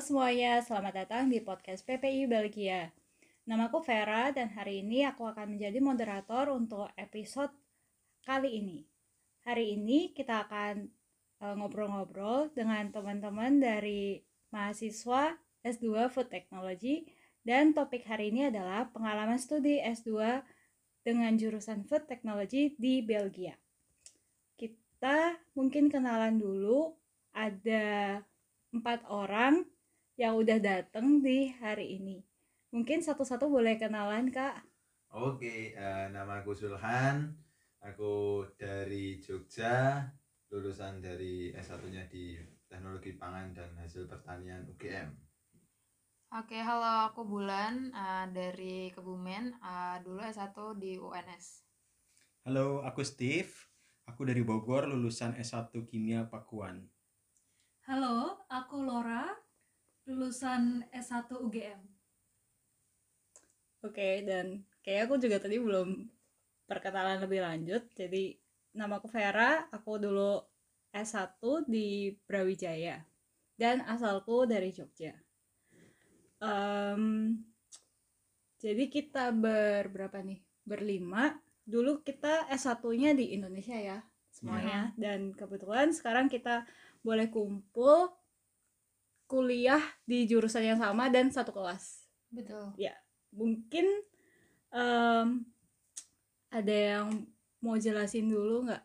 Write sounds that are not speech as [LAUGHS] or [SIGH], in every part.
semuanya, selamat datang di podcast PPI Belgia. Namaku Vera dan hari ini aku akan menjadi moderator untuk episode kali ini. Hari ini kita akan eh, ngobrol-ngobrol dengan teman-teman dari mahasiswa S2 Food Technology dan topik hari ini adalah pengalaman studi S2 dengan jurusan Food Technology di Belgia. Kita mungkin kenalan dulu, ada empat orang yang udah datang di hari ini. Mungkin satu-satu boleh kenalan kak. Oke, eh, nama aku Sulhan. Aku dari Jogja, lulusan dari S1-nya di Teknologi Pangan dan Hasil Pertanian UGM. Oke, halo aku Bulan eh, dari Kebumen, eh, dulu S1 di UNS. Halo, aku Steve. Aku dari Bogor, lulusan S1 Kimia Pakuan. Halo, aku Laura, lulusan S1 UGM. Oke, dan kayak aku juga tadi belum perkenalan lebih lanjut. Jadi nama aku Vera, aku dulu S1 di Brawijaya dan asalku dari Jogja. Em, jadi kita berberapa nih? Berlima. Dulu kita S1-nya di Indonesia ya semuanya dan kebetulan sekarang kita boleh kumpul kuliah di jurusan yang sama dan satu kelas Betul. mungkin em, ada yang mau jelasin dulu nggak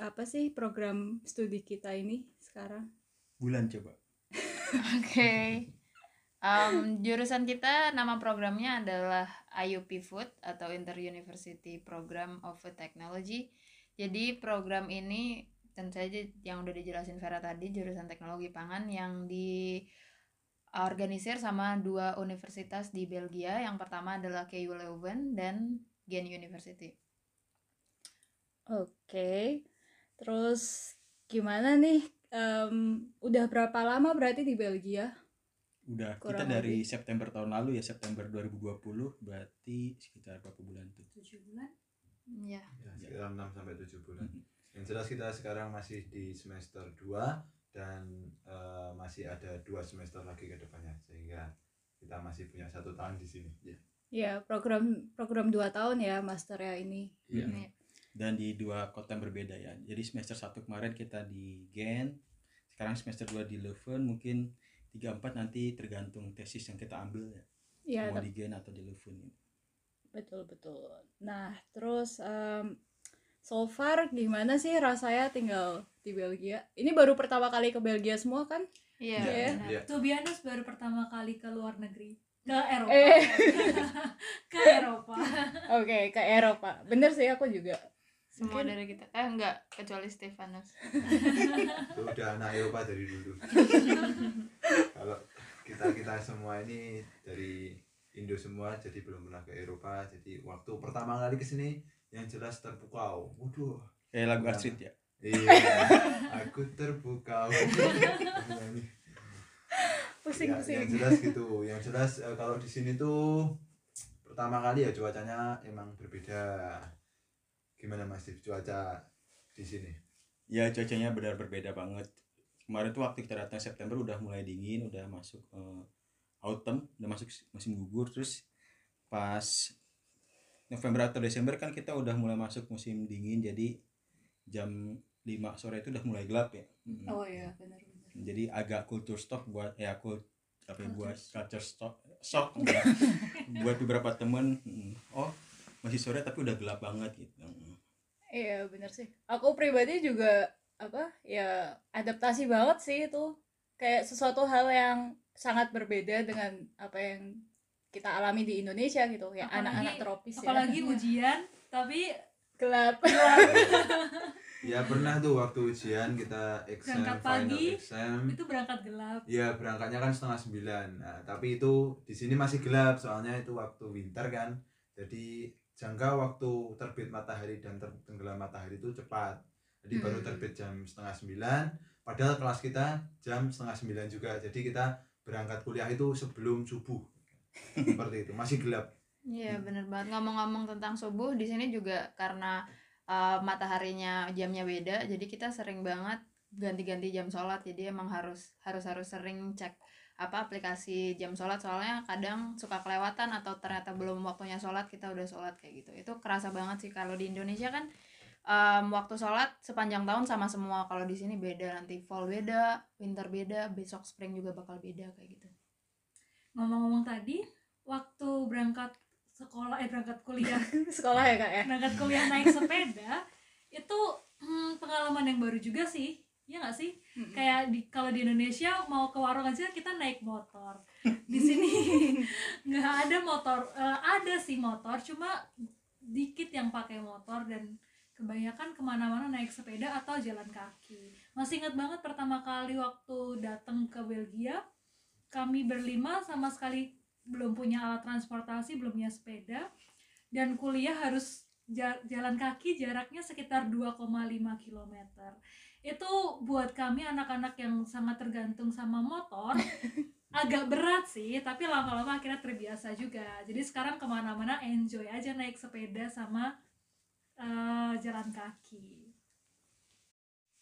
apa sih program studi kita ini sekarang? Bulan coba. [LAUGHS] Oke. Em, jurusan kita nama programnya adalah IUP Food atau Inter University Program of Food Technology. Jadi program ini tentu saja yang udah dijelasin Vera tadi jurusan teknologi pangan yang diorganisir sama dua universitas di Belgia. Yang pertama adalah KU Leuven dan Gen University. Oke, terus gimana nih? Em, udah berapa lama berarti di Belgia? Udah Kurang kita dari lebih. September tahun lalu ya, September 2020, berarti sekitar berapa bulan tuh? 7 bulan. Ya. Ya, sekitar 6 sampai 7 bulan. Yang jelas kita sekarang masih di semester 2 dan eh, masih ada dua semester lagi ke depannya sehingga kita masih punya satu tahun di sini. Ya. Ya, program program 2 tahun ya master ya ini. Iya. Iya. Dan di dua kota yang berbeda ya. Jadi semester 1 kemarin kita di Gen, sekarang semester 2 di Leuven, mungkin 3 4 nanti tergantung tesis yang kita ambil ya. Ya, mau di Gen atau di Leuven. betul betul. Nah, terus em, so far gimana sih rasanya tinggal di Belgia? Ini baru pertama kali ke Belgia semua kan? Iya. To be honest, baru pertama kali ke luar negeri. Ke Eropa. Eh. [LAUGHS] ke Eropa. Oke, ke Eropa. Bener sih aku juga. Semua Mungkin- dari kita. Eh enggak, kecuali Stefanus. Itu udah anak Eropa dari dulu. [LAUGHS] Kalau kita kita semua ini dari Indo semua jadi belum pernah ke Eropa jadi waktu pertama kali ke sini yang jelas terpukau waduh Kayak lagu Iya. Astrid ya. iya [LAUGHS] aku terpukau [LAUGHS] Pusing ya, pusing. yang jelas gitu yang jelas eh, kalau di sini tuh pertama kali ya cuacanya emang berbeda gimana mas cuaca di sini Ya cuacanya benar berbeda banget. Kemarin tuh waktu kita datang September udah mulai dingin, udah masuk eh, autumn, udah masuk musim gugur. Terus pas November atau Desember kan kita udah mulai masuk musim dingin, jadi jam 5 sore itu udah mulai gelap ya. Mm. Oh iya, benar benar. Jadi agak culture shock buat ya aku apa ya, buat Culture culture shock, [LAUGHS] buat beberapa temen. Oh masih sore tapi udah gelap banget gitu. Iya, benar sih. Aku pribadi juga apa? Ya adaptasi banget sih itu. Kayak sesuatu hal yang sangat berbeda dengan apa yang kita alami di Indonesia gitu ya anak-anak tropis Apalagi ya [LAUGHS] ujian, tapi gelap [LAUGHS] ya pernah tuh waktu ujian kita exam Berangkat final pagi, exam itu berangkat gelap. Ya berangkatnya kan setengah sembilan. Nah, tapi itu di sini masih gelap soalnya itu waktu winter kan. Jadi jangka waktu terbit matahari dan ter- tenggelam matahari itu cepat. Jadi baru Hmm. terbit jam setengah sembilan. Padahal kelas kita jam setengah sembilan juga. Jadi kita berangkat kuliah itu sebelum subuh. Seperti itu masih gelap. Iya bener banget. Ngomong-ngomong tentang subuh di sini juga karena uh, mataharinya jamnya beda jadi kita sering banget ganti-ganti jam sholat. Jadi emang harus harus harus sering cek apa aplikasi jam sholat. Soalnya kadang suka kelewatan atau ternyata belum waktunya sholat kita udah sholat kayak gitu. Itu kerasa banget sih kalau di Indonesia kan em, waktu sholat sepanjang tahun sama semua. Kalau di sini beda nanti fall beda winter beda besok spring juga bakal beda kayak gitu ngomong-ngomong tadi waktu berangkat sekolah eh berangkat kuliah. [LAUGHS] Sekolah ya kak ya? Berangkat kuliah naik sepeda itu hmm, pengalaman yang baru juga sih. Ya nggak sih? Kayak di kalau di Indonesia mau ke warung aja kita naik motor. [LAUGHS] Di sini [LAUGHS] nggak ada motor Eh, ada sih motor cuma dikit yang pakai motor dan kebanyakan ke mana-mana naik sepeda atau jalan kaki. Masih ingat banget pertama kali waktu datang ke Belgia kami berlima sama sekali belum punya alat transportasi belum punya sepeda. Dan kuliah harus ja- jalan kaki jaraknya sekitar 2,5 km itu buat kami anak-anak yang sangat tergantung sama motor [LAUGHS] agak berat sih tapi lama-lama akhirnya terbiasa juga. Jadi sekarang ke mana-mana enjoy aja naik sepeda sama eh, jalan kaki.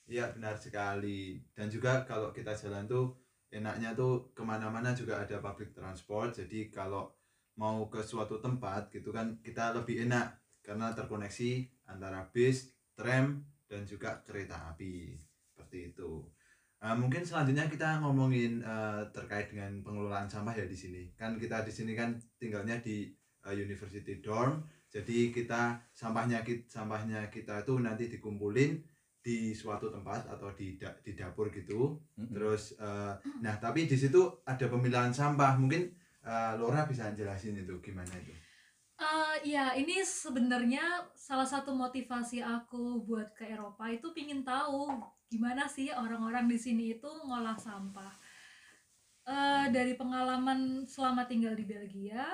Iya benar sekali. Dan juga kalau kita jalan tuh enaknya tuh ke mana-mana juga ada public transport jadi kalau mau ke suatu tempat gitu kan kita lebih enak karena terkoneksi antara bis, tram dan juga kereta api seperti itu. Nah, mungkin selanjutnya kita ngomongin eh, terkait dengan pengelolaan sampah ya di sini. Kan kita di sini kan tinggalnya di eh, University Dorm. Jadi kita sampahnya kita sampahnya kita itu nanti dikumpulin di suatu tempat atau di da- di dapur gitu. Mm-mm. Terus eh, nah tapi di situ ada pemilahan sampah. Mungkin eh, Laura bisa jelasin itu gimana itu. Eh, ya ini sebenarnya salah satu motivasi aku buat ke Eropa itu pingin tahu gimana sih orang-orang di sini itu ngolah sampah. Eh, dari pengalaman selama tinggal di Belgia,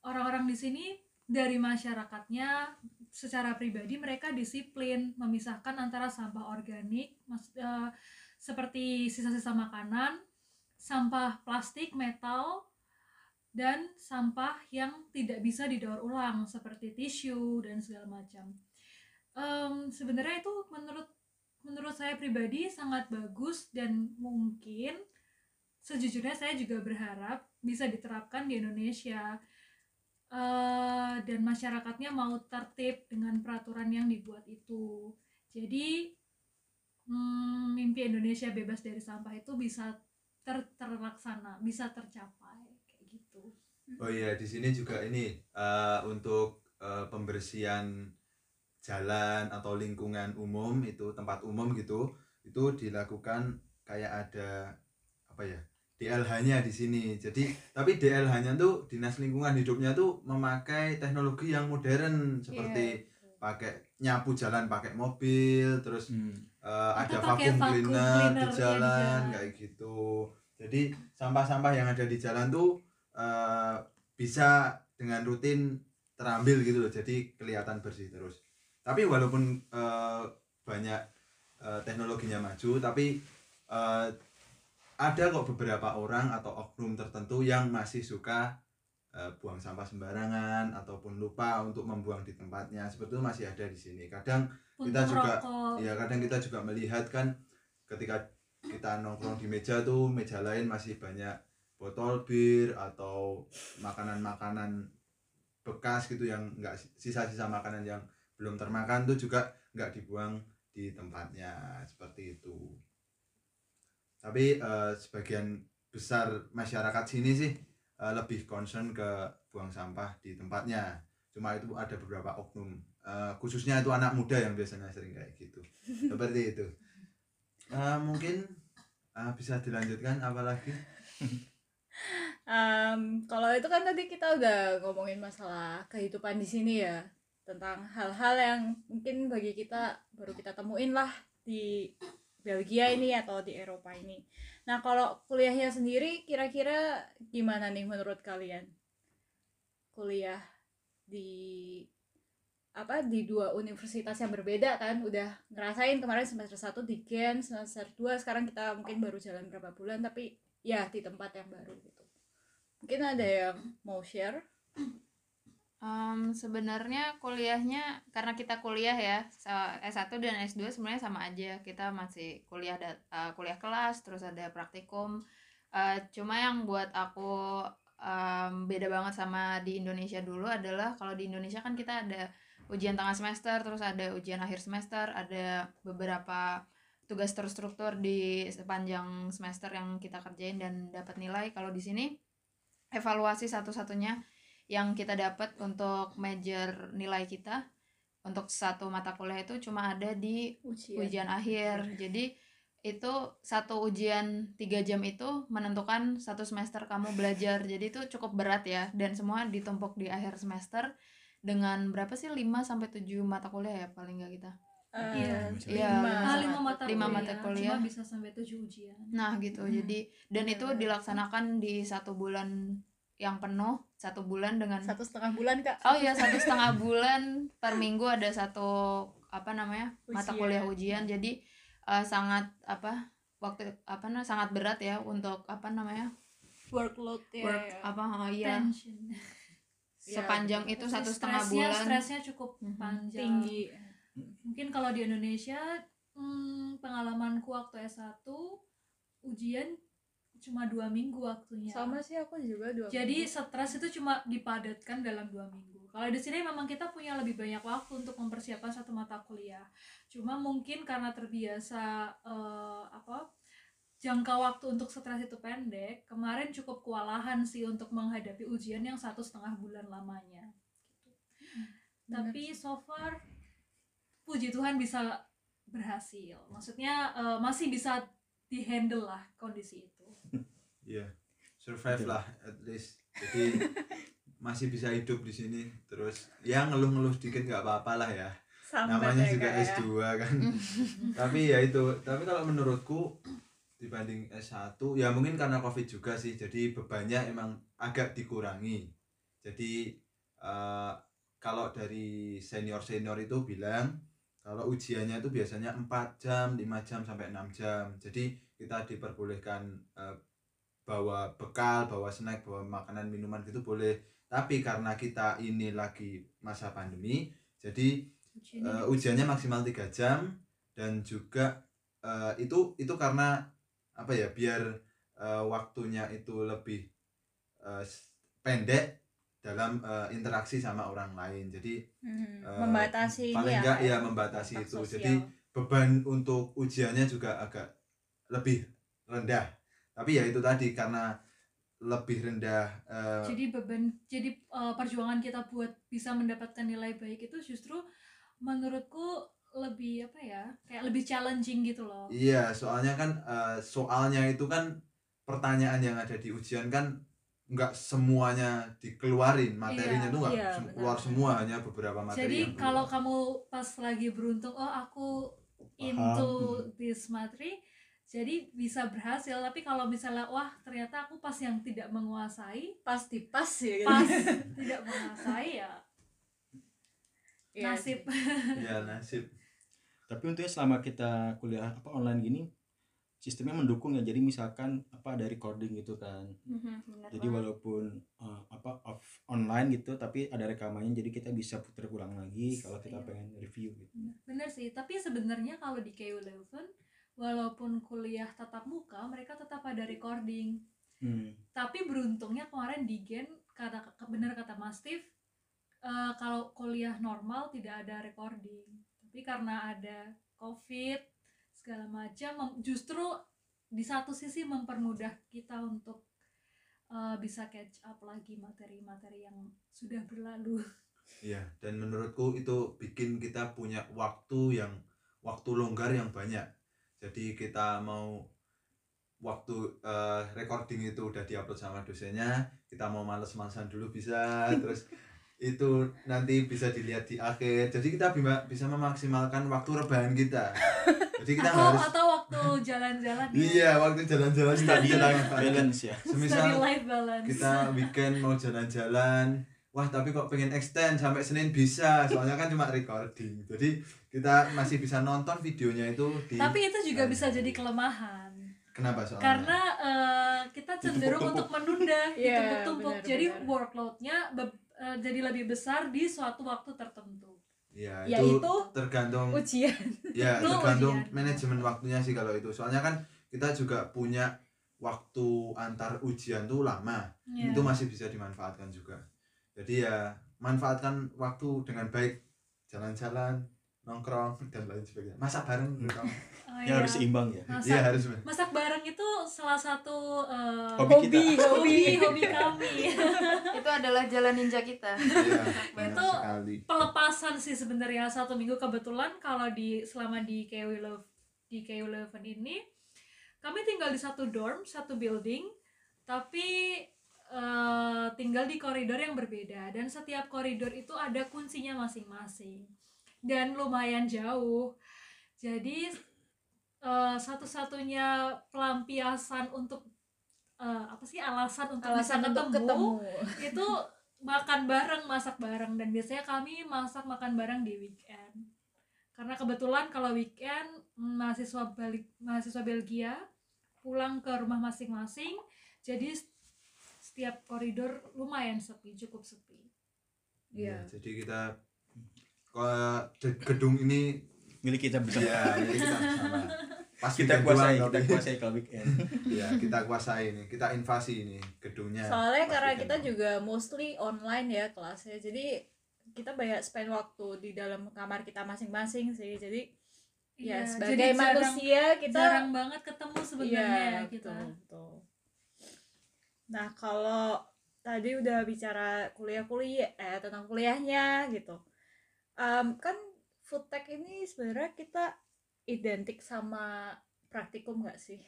orang-orang di sini dari masyarakatnya secara pribadi mereka disiplin memisahkan antara sampah organik mas- eh, seperti sisa-sisa makanan, sampah plastik, metal, dan sampah yang tidak bisa didaur ulang seperti tisu dan segala macam. Em, sebenarnya itu menurut menurut saya pribadi sangat bagus dan mungkin sejujurnya saya juga berharap bisa diterapkan di Indonesia Eh, dan masyarakatnya mau tertib dengan peraturan yang dibuat itu. Jadi hmm, mimpi Indonesia bebas dari sampah itu bisa ter- terlaksana, bisa tercapai kayak gitu. Oh iya, di sini juga ini eh, untuk eh, pembersihan jalan atau lingkungan umum itu tempat umum gitu, itu dilakukan kayak ada apa ya? DLH-nya di sini. Jadi, tapi DLH-nya tuh Dinas Lingkungan Hidupnya tuh memakai teknologi yang modern seperti pakai nyapu jalan pakai mobil, terus Hmm. eh, ada vacuum vacuum cleaner, cleaner di jalan jalan. kayak gitu. Jadi sampah-sampah yang ada di jalan tuh eh, bisa dengan rutin terambil gitu loh. Jadi kelihatan bersih terus. Tapi walaupun eh, banyak eh, teknologinya maju, tapi eh, ada kok beberapa orang atau oknum tertentu yang masih suka eh, buang sampah sembarangan ataupun lupa untuk membuang di tempatnya. Seperti itu masih ada di sini. Kadang Kita Puntung juga- rokok. ya kadang kita juga melihat kan ketika kita nongkrong di meja tuh meja lain masih banyak botol bir atau makanan-makanan bekas gitu yang enggak sisa-sisa makanan yang belum termakan tuh juga nggak dibuang di tempatnya seperti itu tapi eh, sebagian besar masyarakat sini sih eh, lebih concern ke buang sampah di tempatnya. Cuma itu ada beberapa oknum. Eh, khususnya itu anak muda yang biasanya sering kayak gitu. [LAUGHS] Seperti itu. Eh, mungkin eh, bisa dilanjutkan apalagi Em, kalau itu kan tadi kita udah ngomongin masalah kehidupan di sini ya tentang hal-hal yang mungkin bagi kita baru kita temuin lah di Belgia ini atau di Eropa ini. Nah kalau kuliahnya sendiri kira-kira gimana nih menurut kalian? Kuliah di apa di dua universitas yang berbeda kan udah ngerasain kemarin semester 1 di Gen semester 2 sekarang kita mungkin baru jalan berapa bulan tapi ya di tempat yang baru gitu mungkin ada yang mau share Em, sebenarnya kuliahnya karena kita kuliah ya sa- S1 dan S2 sebenarnya sama aja kita masih kuliah da- eh, kuliah kelas terus ada praktikum Eh, cuma yang buat aku em, beda banget sama di Indonesia dulu adalah kalau di Indonesia kan kita ada ujian tengah semester, terus ada ujian akhir semester, ada beberapa tugas terstruktur di sepanjang semester yang kita kerjain dan dapat nilai. Kalau di sini evaluasi satu-satunya yang kita dapat untuk major nilai kita untuk satu mata kuliah itu cuma ada di Ujian. ujian akhir jadi itu satu ujian tiga jam itu menentukan satu semester kamu belajar jadi itu cukup berat ya dan semua ditumpuk di akhir semester dengan berapa sih 5 sampai 7 mata kuliah ya paling nggak kita Eh, Iya. Iya, lima. Ah, lima mata Lima kuliah, mata kuliah. cuma bisa sampai tujuh ujian nah gitu Hmm. jadi dan itu dilaksanakan di satu bulan yang penuh satu bulan dengan satu setengah bulan kak oh iya satu setengah bulan per minggu ada satu apa namanya mata Ujian. kuliah ujian jadi eh, sangat apa waktu apa namanya sangat berat ya untuk apa namanya workload ya, work ya. apa oh, iya tension sepanjang betul. itu satu Stresnya- setengah bulan stresnya cukup Mhm. panjang tinggi mungkin kalau di Indonesia hmm, pengalamanku waktu S1 ujian cuma dua minggu waktunya. Sama sih aku juga dua jadi minggu. stres itu cuma dipadatkan dalam dua minggu. Kalau di sini memang kita punya lebih banyak waktu untuk mempersiapkan satu mata kuliah. Cuma mungkin karena terbiasa eh, apa jangka waktu untuk stres itu pendek kemarin cukup kewalahan sih untuk menghadapi ujian yang satu setengah bulan lamanya. Gitu. Benar tapi so far puji Tuhan bisa berhasil. Maksudnya eh, masih bisa dihandle lah kondisi itu Iya, survive Betul. lah at least. Jadi [LAUGHS] masih bisa hidup di sini. Terus ya ngeluh-ngeluh sedikit nggak apa-apa lah ya. Sambat Namanya ya, juga ya. S2 kan. [LAUGHS] Tapi ya itu. Tapi kalau menurutku dibanding S1 ya mungkin karena Covid juga sih. Jadi bebannya emang agak dikurangi. Jadi eh, kalau dari senior-senior itu bilang kalau ujiannya itu biasanya 4 jam, 5 jam sampai 6 jam. Jadi kita diperbolehkan eh, bawa bekal, bawa snack, bawa makanan, minuman gitu boleh. Tapi karena kita ini lagi masa pandemi, jadi Ujiannya eh, ujiannya maksimal 3 jam dan juga eh, itu itu karena apa ya biar eh, waktunya itu lebih s- pendek dalam eh, interaksi sama orang lain. Jadi Hmm, Eh, membatasi paling ya, enggak ya membatasi itu. sosial. Jadi beban untuk ujiannya juga agak lebih rendah. Tapi ya itu tadi karena lebih rendah eh, jadi beban jadi eh, perjuangan kita buat bisa mendapatkan nilai baik itu justru menurutku lebih apa ya kayak lebih challenging gitu loh. Iya, soalnya kan eh, soalnya itu kan pertanyaan yang ada di ujian kan nggak semuanya dikeluarin materinya Iya, tuh nggak iya, sem- keluar semua hanya beberapa materi jadi kalau kamu pas lagi beruntung oh aku into this materi jadi bisa berhasil tapi kalau misalnya wah ternyata aku pas yang tidak menguasai pasti pas ya gitu. pas [LAUGHS] tidak menguasai ya. Iya nasib. ya nasib. Tapi untungnya selama kita kuliah apa online gini sistemnya mendukung ya. Jadi misalkan apa ada recording gitu kan. Mhm, benar jadi banget. walaupun uh, apa off online gitu tapi ada rekamannya jadi kita bisa putar ulang lagi kalau kita Iya. pengen review gitu. Bener sih. Tapi sebenarnya kalau di KU Leuven walaupun kuliah tatap muka mereka tetap ada recording hmm. tapi beruntungnya kemarin di Gen kata benar kata Mas Steve eh, kalau kuliah normal tidak ada recording tapi karena ada covid segala macam justru di satu sisi mempermudah kita untuk eh, bisa catch up lagi materi-materi yang sudah berlalu Iya, dan menurutku itu bikin kita punya waktu yang waktu longgar yang banyak. Jadi kita mau waktu eh, recording itu udah diupload sama dosennya, kita mau males-malesan dulu bisa, [LAUGHS] terus itu nanti bisa dilihat di akhir. Jadi kita bima- bisa memaksimalkan waktu rebahan kita. Jadi kita atau harus atau waktu jalan-jalan ya. iya waktu jalan-jalan study jalan balance ya Semisal life balance kita weekend mau jalan-jalan wah tapi kok pengen extend sampai Senin bisa? Soalnya kan cuma recording. Jadi kita masih bisa nonton videonya itu di tapi itu juga bisa jadi kelemahan. Kenapa soalnya? Karena eh, kita cenderung untuk menunda [LAUGHS] Iya, ditumpuk-tumpuk. benar, jadi workloadnya be- eh, jadi lebih besar di suatu waktu tertentu. Ya, Ya, itu, itu tergantung ujian. Ya itu tergantung ujian. manajemen waktunya sih kalau itu. Soalnya kan kita juga punya waktu antar ujian tuh lama. Iya. itu masih bisa dimanfaatkan juga jadi ya manfaatkan waktu dengan baik. Jalan-jalan nongkrong dan lain sebagainya. Masak bareng terutama Oh, ya iya. harus seimbang ya. Masak, iya harus masak bareng itu salah satu eh, Hobi kita. hobi hobi. kami. [LAUGHS] Itu adalah jalan ninja kita. Iya benar Itu sekali. pelepasan sih sebenarnya. Satu minggu kebetulan kalau di selama di KW Love di KW Eleven ini kami tinggal di satu dorm satu building. Tapi eh, tinggal di koridor yang berbeda dan setiap koridor itu ada kuncinya masing-masing dan lumayan jauh. Jadi eh, satu-satunya pelampiasan untuk eh, apa sih alasan untuk alasan bisa ketemu ketemu. [LAUGHS] itu makan bareng masak bareng dan biasanya kami masak makan bareng di weekend. Karena kebetulan kalau weekend mahasiswa balik mahasiswa Belgia pulang ke rumah masing-masing jadi setiap koridor lumayan sepi cukup sepi Iya, Iya. jadi kita gedung ini milik kita bersama ya milik kita [LAUGHS] bersama. Pas kita kuasai kita kuasai kalau weekend [LAUGHS] ya kita kuasai ini kita invasi ini gedungnya soalnya karena weekend kita juga mostly online ya kelasnya jadi kita banyak spend waktu di dalam kamar kita masing-masing sih jadi ya Iya, sebagai jadi jarang- manusia kita jarang banget ketemu sebenarnya Iya, ya kita betul, betul. Nah, kalau tadi udah bicara kuliah-kuliah eh tentang kuliahnya gitu. Em, kan food tech ini sebenarnya kita identik sama praktikum nggak sih?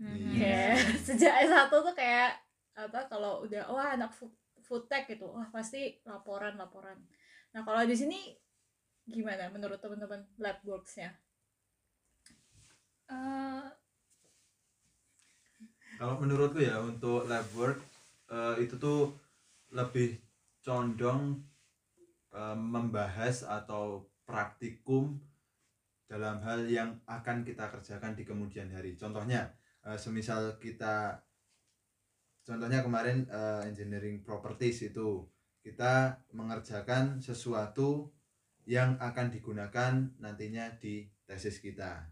Mhm. Kayak [LAUGHS] sejak S1 tuh kayak apa kalau udah wah anak food, food tech gitu, wah pasti laporan-laporan. Nah, kalau di sini gimana menurut teman-teman lab works-nya? Eh, kalau menurutku ya untuk lab work eh, itu tuh lebih condong eh, membahas atau praktikum dalam hal yang akan kita kerjakan di kemudian hari. Contohnya eh, semisal kita contohnya kemarin eh, engineering properties itu kita mengerjakan sesuatu yang akan digunakan nantinya di tesis kita.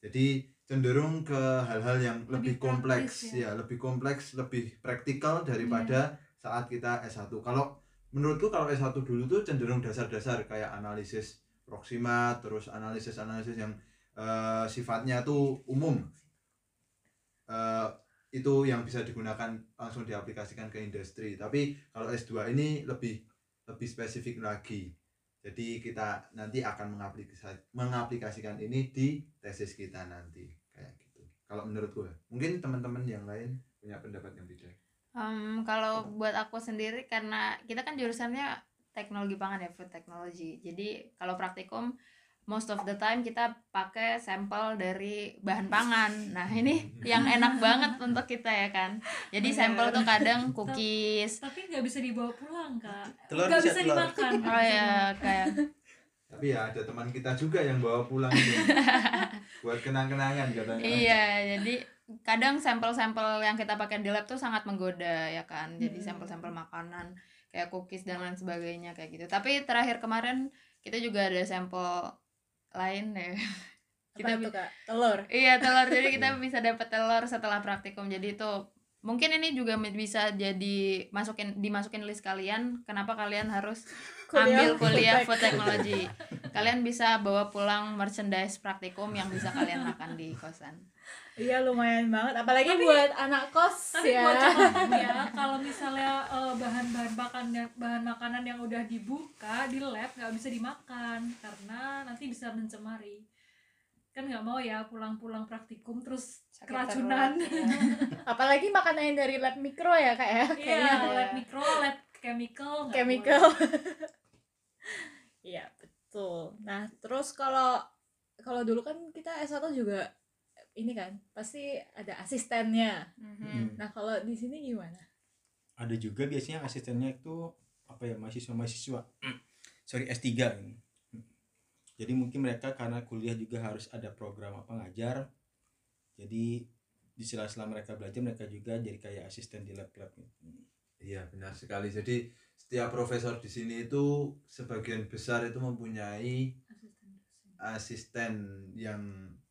Jadi cenderung ke hal-hal yang lebih, Lebih kompleks. ya. ya. lebih kompleks lebih praktikal daripada saat kita S1 kalau menurutku kalau S1 dulu tuh cenderung dasar-dasar kayak analisis proxima terus analisis-analisis yang eh, sifatnya tuh umum. Eh, itu yang bisa digunakan langsung diaplikasikan ke industri. Tapi kalau S2 ini lebih lebih spesifik lagi. Jadi kita nanti akan mengaplikasi- mengaplikasikan ini di tesis kita nanti kalau menurutku ya mungkin teman-teman yang lain punya pendapat yang beda Em, kalau buat aku sendiri karena kita kan jurusannya teknologi pangan ya food technology. Jadi kalau praktikum most of the time kita pakai sampel dari bahan pangan. Nah ini [LAUGHS] yang enak banget untuk kita ya kan. Jadi sampel tuh kadang cookies. tapi nggak bisa dibawa pulang kak. Nggak bisa bisa dimakan. Oh ya kayak tapi ya ada teman kita juga yang bawa pulang itu [LAUGHS] buat kenang-kenangan katanya. Iya jadi kadang sampel-sampel yang kita pakai di lab tuh sangat menggoda ya kan? Jadi Mm-mm. sampel-sampel makanan kayak cookies dan lain sebagainya kayak gitu. Tapi terakhir kemarin kita juga ada sampel lain ya. Kita Kita itu kak? Telur. iya telur. Jadi kita bisa dapat telur setelah praktikum. Jadi itu mungkin ini juga bisa jadi masukin dimasukin list kalian kenapa kalian harus ambil kuliah food technology kalian bisa bawa pulang merchandise praktikum yang bisa kalian makan di kosan Iya lumayan banget, apalagi Tapi- buat anak kos tapi ya. ya kalau misalnya eh, bahan-bahan makanan bahan makanan yang udah dibuka di lab nggak bisa dimakan karena nanti bisa mencemari kan nggak mau ya pulang-pulang praktikum terus Sakit keracunan perut, iya. [LAUGHS] apalagi makanan yang dari lab mikro ya kak ya. iya lab mikro lab chemical chemical. [LAUGHS] Iya betul. Nah terus kalau kalau dulu kan kita S1 juga ini kan pasti ada asistennya. Mhm. Nah kalau di sini gimana? ada juga biasanya asistennya itu apa ya mahasiswa mahasiswa [CLEARS THROAT] sorry S3 ini. jadi mungkin mereka karena kuliah juga harus ada program apa ngajar jadi di sela-sela mereka belajar mereka juga jadi kayak asisten di lab-lab gitu. Iya benar sekali. Jadi setiap profesor di sini itu sebagian besar itu mempunyai Asisten dosen. asisten yang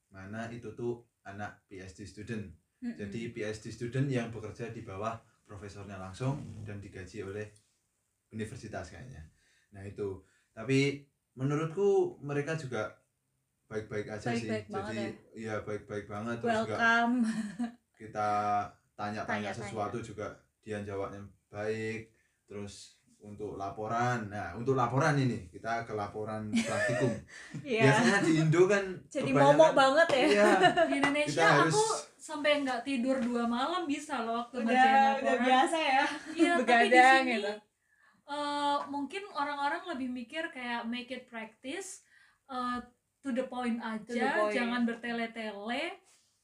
mana itu tuh anak PhD student. Mm-mm. jadi PhD student yang bekerja di bawah profesornya langsung dan digaji oleh universitas kayaknya nah itu tapi menurutku mereka juga baik-baik aja sih Baik-baik banget jadi iya baik-baik banget terus juga welcome kita tanya-tanya Tanya-tanya. sesuatu juga dia jawabnya baik terus untuk laporan nah untuk laporan ini kita ke laporan [LAUGHS] praktikum Iya. biasanya di Indo kan jadi momok banget ya iya [LAUGHS] di Indonesia Kita harus- aku sampai nggak tidur dua malam bisa loh waktu udah udah laporan biasa ya Iya, tapi di begadang sini gitu eh, mungkin orang-orang lebih mikir kayak make it practice eh, to the point aja, To the point. jangan bertele-tele.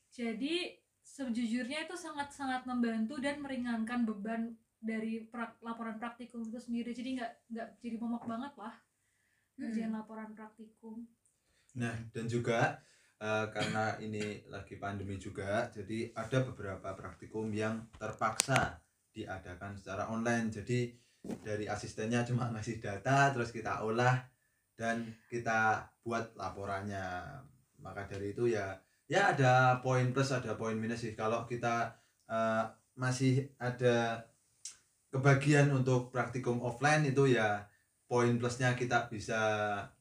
Jadi sejujurnya itu sangat-sangat membantu dan meringankan beban dari prak- laporan praktikum itu sendiri. Jadi nggak nggak jadi momok banget lah ngerjain laporan praktikum. Nah, dan juga eh, karena ini lagi pandemi juga, jadi ada beberapa praktikum yang terpaksa diadakan secara online. Jadi dari asistennya cuma ngasih data, terus kita olah dan kita buat laporannya. Maka dari itu ya, ya ada poin plus, ada poin minus sih. Kalau kita eh, masih ada kebagian untuk praktikum offline itu ya poin plusnya kita bisa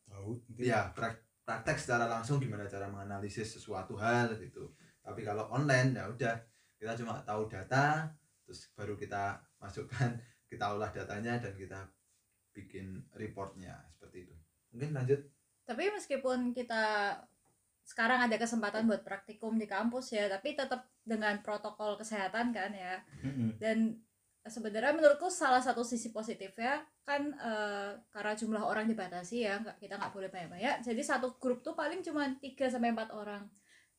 tahu mungkin. ya prak- praktek secara langsung gimana cara menganalisis sesuatu hal gitu. Tapi kalau online ya udah kita cuma tahu data terus baru kita [LAUGHS] masukkan kita olah datanya dan kita bikin reportnya seperti itu. Mungkin lanjut. Tapi meskipun kita sekarang ada kesempatan buat praktikum di kampus ya tapi tetap dengan protokol kesehatan kan ya. Dan sebenarnya menurutku salah satu sisi positifnya kan eh, karena jumlah orang dibatasi ya nggak kita nggak boleh banyak-banyak. Jadi satu grup tuh paling cuma 3 sampai empat orang.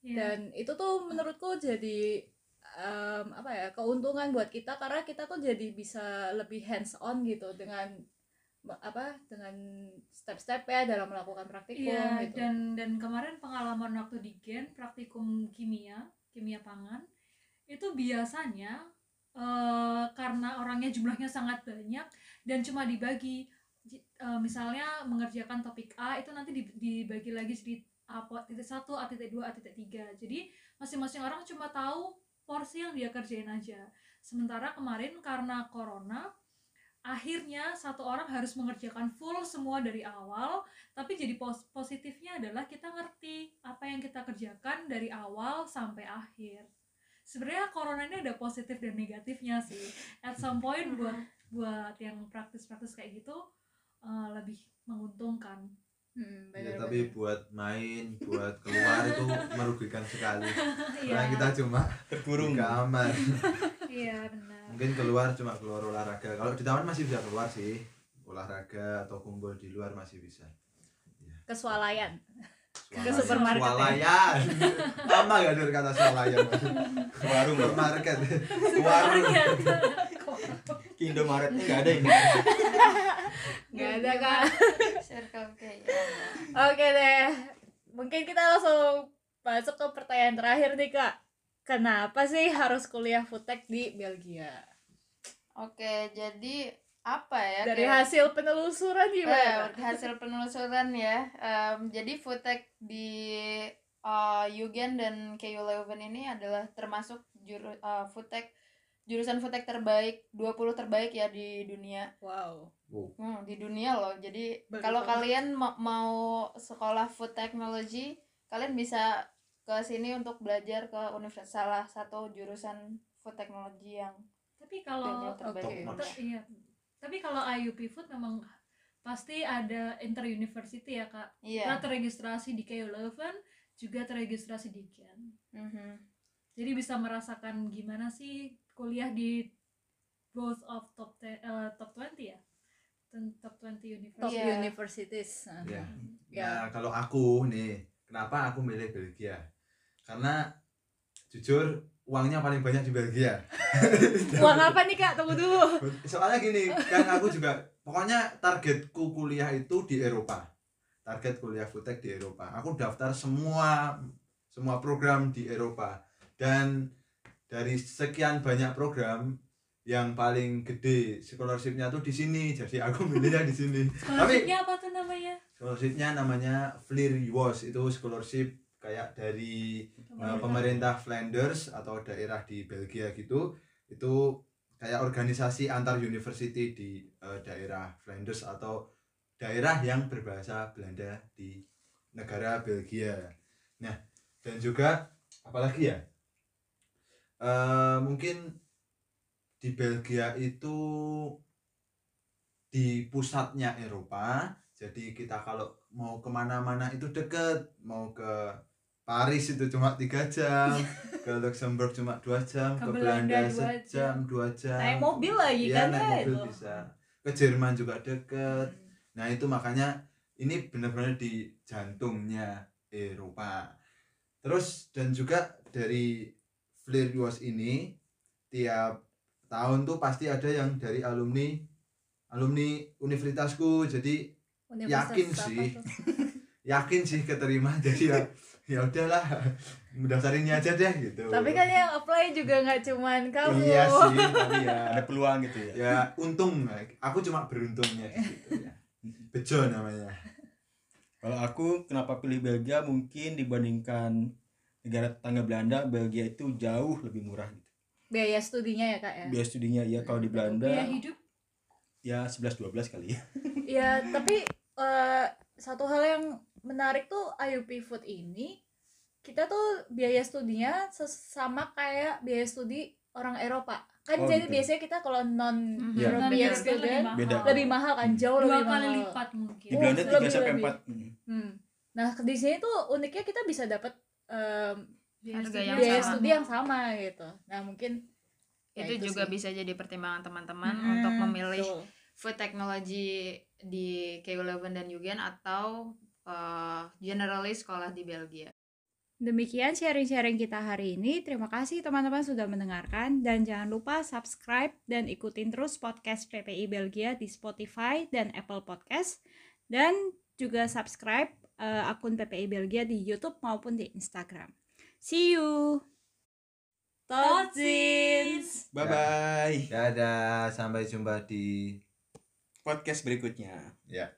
Iya. dan itu tuh menurutku jadi em, apa ya keuntungan buat kita karena kita tuh jadi bisa lebih hands on gitu dengan apa dengan step-step ya dalam melakukan praktikum Iya, gitu. dan dan kemarin pengalaman waktu di Gen praktikum kimia, kimia pangan, itu biasanya eh, karena orangnya jumlahnya sangat banyak dan cuma dibagi eh, misalnya mengerjakan topik A itu nanti di- dibagi lagi di A titik satu, A titik dua, A titik tiga. Jadi masing-masing orang cuma tahu porsi yang dia kerjain aja. Sementara kemarin karena corona akhirnya satu orang harus mengerjakan full semua dari awal tapi jadi pos- positifnya adalah kita ngerti apa yang kita kerjakan dari awal sampai akhir sebenarnya corona ini ada positif dan negatifnya sih. At some point buat buat yang praktis-praktis kayak gitu eh, lebih menguntungkan. Hmm, ya, benar-benar. tapi buat main buat keluar itu [LAUGHS] merugikan sekali. Karena Iya. kita cuma terkurung di kamar. Iya benar. Mungkin keluar cuma keluar olahraga. Kalau di taman masih bisa keluar sih. Olahraga atau kumpul di luar masih bisa. Kesualayan Swalayan. supermarket ya? swalayan lama gak dengar kata swalayan ke warung supermarket warung ke Indomaretnya nggak ada ini nggak ada kak Circle ya. Oke deh, mungkin kita langsung masuk ke pertanyaan terakhir nih kak. Kenapa sih harus kuliah foodtech di Belgia? Oke, jadi apa ya? Dari kayak- hasil penelusuran Eh, gimana? Kak? hasil penelusuran ya. Em, jadi foodtech di uh, Yugen dan KU Leuven ini adalah termasuk juru, uh, foodtech jurusan foodtech terbaik 20 terbaik ya di dunia. Wow. Hmm, di dunia loh. Jadi kalau kalian ma- mau sekolah food technology, kalian bisa ke sini untuk belajar ke universitas salah satu jurusan food technology yang tapi kalau 20 terbaik. Te- iya. Tapi kalau IUP Food memang pasti ada inter university ya kak. Iya. Kita terregistrasi di KU Leuven, juga terregistrasi di Gen. Mhm. Jadi bisa merasakan gimana sih kuliah di both of top eh, top 20 ya. Ten- Top 20 Top university. Iya. universities. Nah, ya Ya. nah kalau aku nih kenapa aku milih Belgia karena jujur uangnya paling banyak di Belgia. [LAUGHS] Uang apa nih kak? Tunggu dulu. soalnya gini kan aku juga pokoknya targetku kuliah itu di Eropa. Target kuliah foodtech di Eropa. Aku daftar semua semua program di Eropa. Dan dari sekian banyak program yang paling gede scholarshipnya tuh di sini. Jadi aku [LAUGHS] milihnya di sini. Scholarship-nya apa tuh namanya? scholarshipnya namanya Fleer Was itu scholarship kayak dari eh, pemerintah Flanders atau daerah di Belgia gitu itu kayak organisasi antar university di eh, daerah Flanders atau daerah yang berbahasa Belanda di negara Belgia. Nah, dan juga apalagi ya? Eh, mungkin di Belgia itu di pusatnya Eropa jadi kita kalau mau ke mana-mana itu deket mau ke Paris itu cuma tiga jam ke Luxembourg cuma dua jam Ke ke, Belanda sejam dua jam. Naik mobil lagi Iya, kan naik ya mobil itu bisa. Ke Jerman juga deket. Nah itu makanya ini benar-benar di jantungnya Eropa. Terus dan juga dari Flirwas ini tiap tahun tuh pasti ada yang dari alumni alumni universitasku. Jadi Universitas yakin sih. [LAUGHS] yakin sih keterima. Jadi ya [LAUGHS] ya udahlah mendaftarin ini aja deh gitu. Tapi kan yang apply juga nggak cuman kamu. Iya sih tapi ya. Ada peluang gitu ya? Ya untung aku cuma beruntungnya di situ ya. Bejo namanya. Kalau aku kenapa pilih Belgia? Mungkin dibandingkan negara tetangga Belanda Belgia itu jauh lebih murah gitu. Biaya studinya ya kak ya? Biaya studinya ya kalau di Belanda biaya hidup? Ya 11 12 kali ya. Ya tapi eh, satu hal yang menarik tuh IUP Food ini kita tuh biaya studinya sama kayak biaya studi orang Eropa kan Oh, jadi gitu. biasanya kita kalau non Mhm. Iya. European Non-European student mahal. Beda. lebih mahal kan jauh dua lebih kali mahal lipat mungkin di Oh, Belanda 3 lebih, sampai lebih. 4 hmm. Nah di sini tuh uniknya kita bisa dapat Biaya Harga studi yang biaya sama. studi yang sama gitu nah mungkin ya itu juga sih. bisa jadi pertimbangan teman-teman Hmm, untuk memilih betul. food technology di KU11 dan UGN atau uh, generally sekolah di Belgia. Demikian sharing-sharing kita hari ini. Terima kasih teman-teman sudah mendengarkan dan jangan lupa subscribe dan ikutin terus podcast PPI Belgia di Spotify dan Apple Podcast dan juga subscribe eh, akun PPI Belgia di YouTube maupun di Instagram. See you. Totzins. bye bye dadah sampai jumpa di podcast berikutnya ya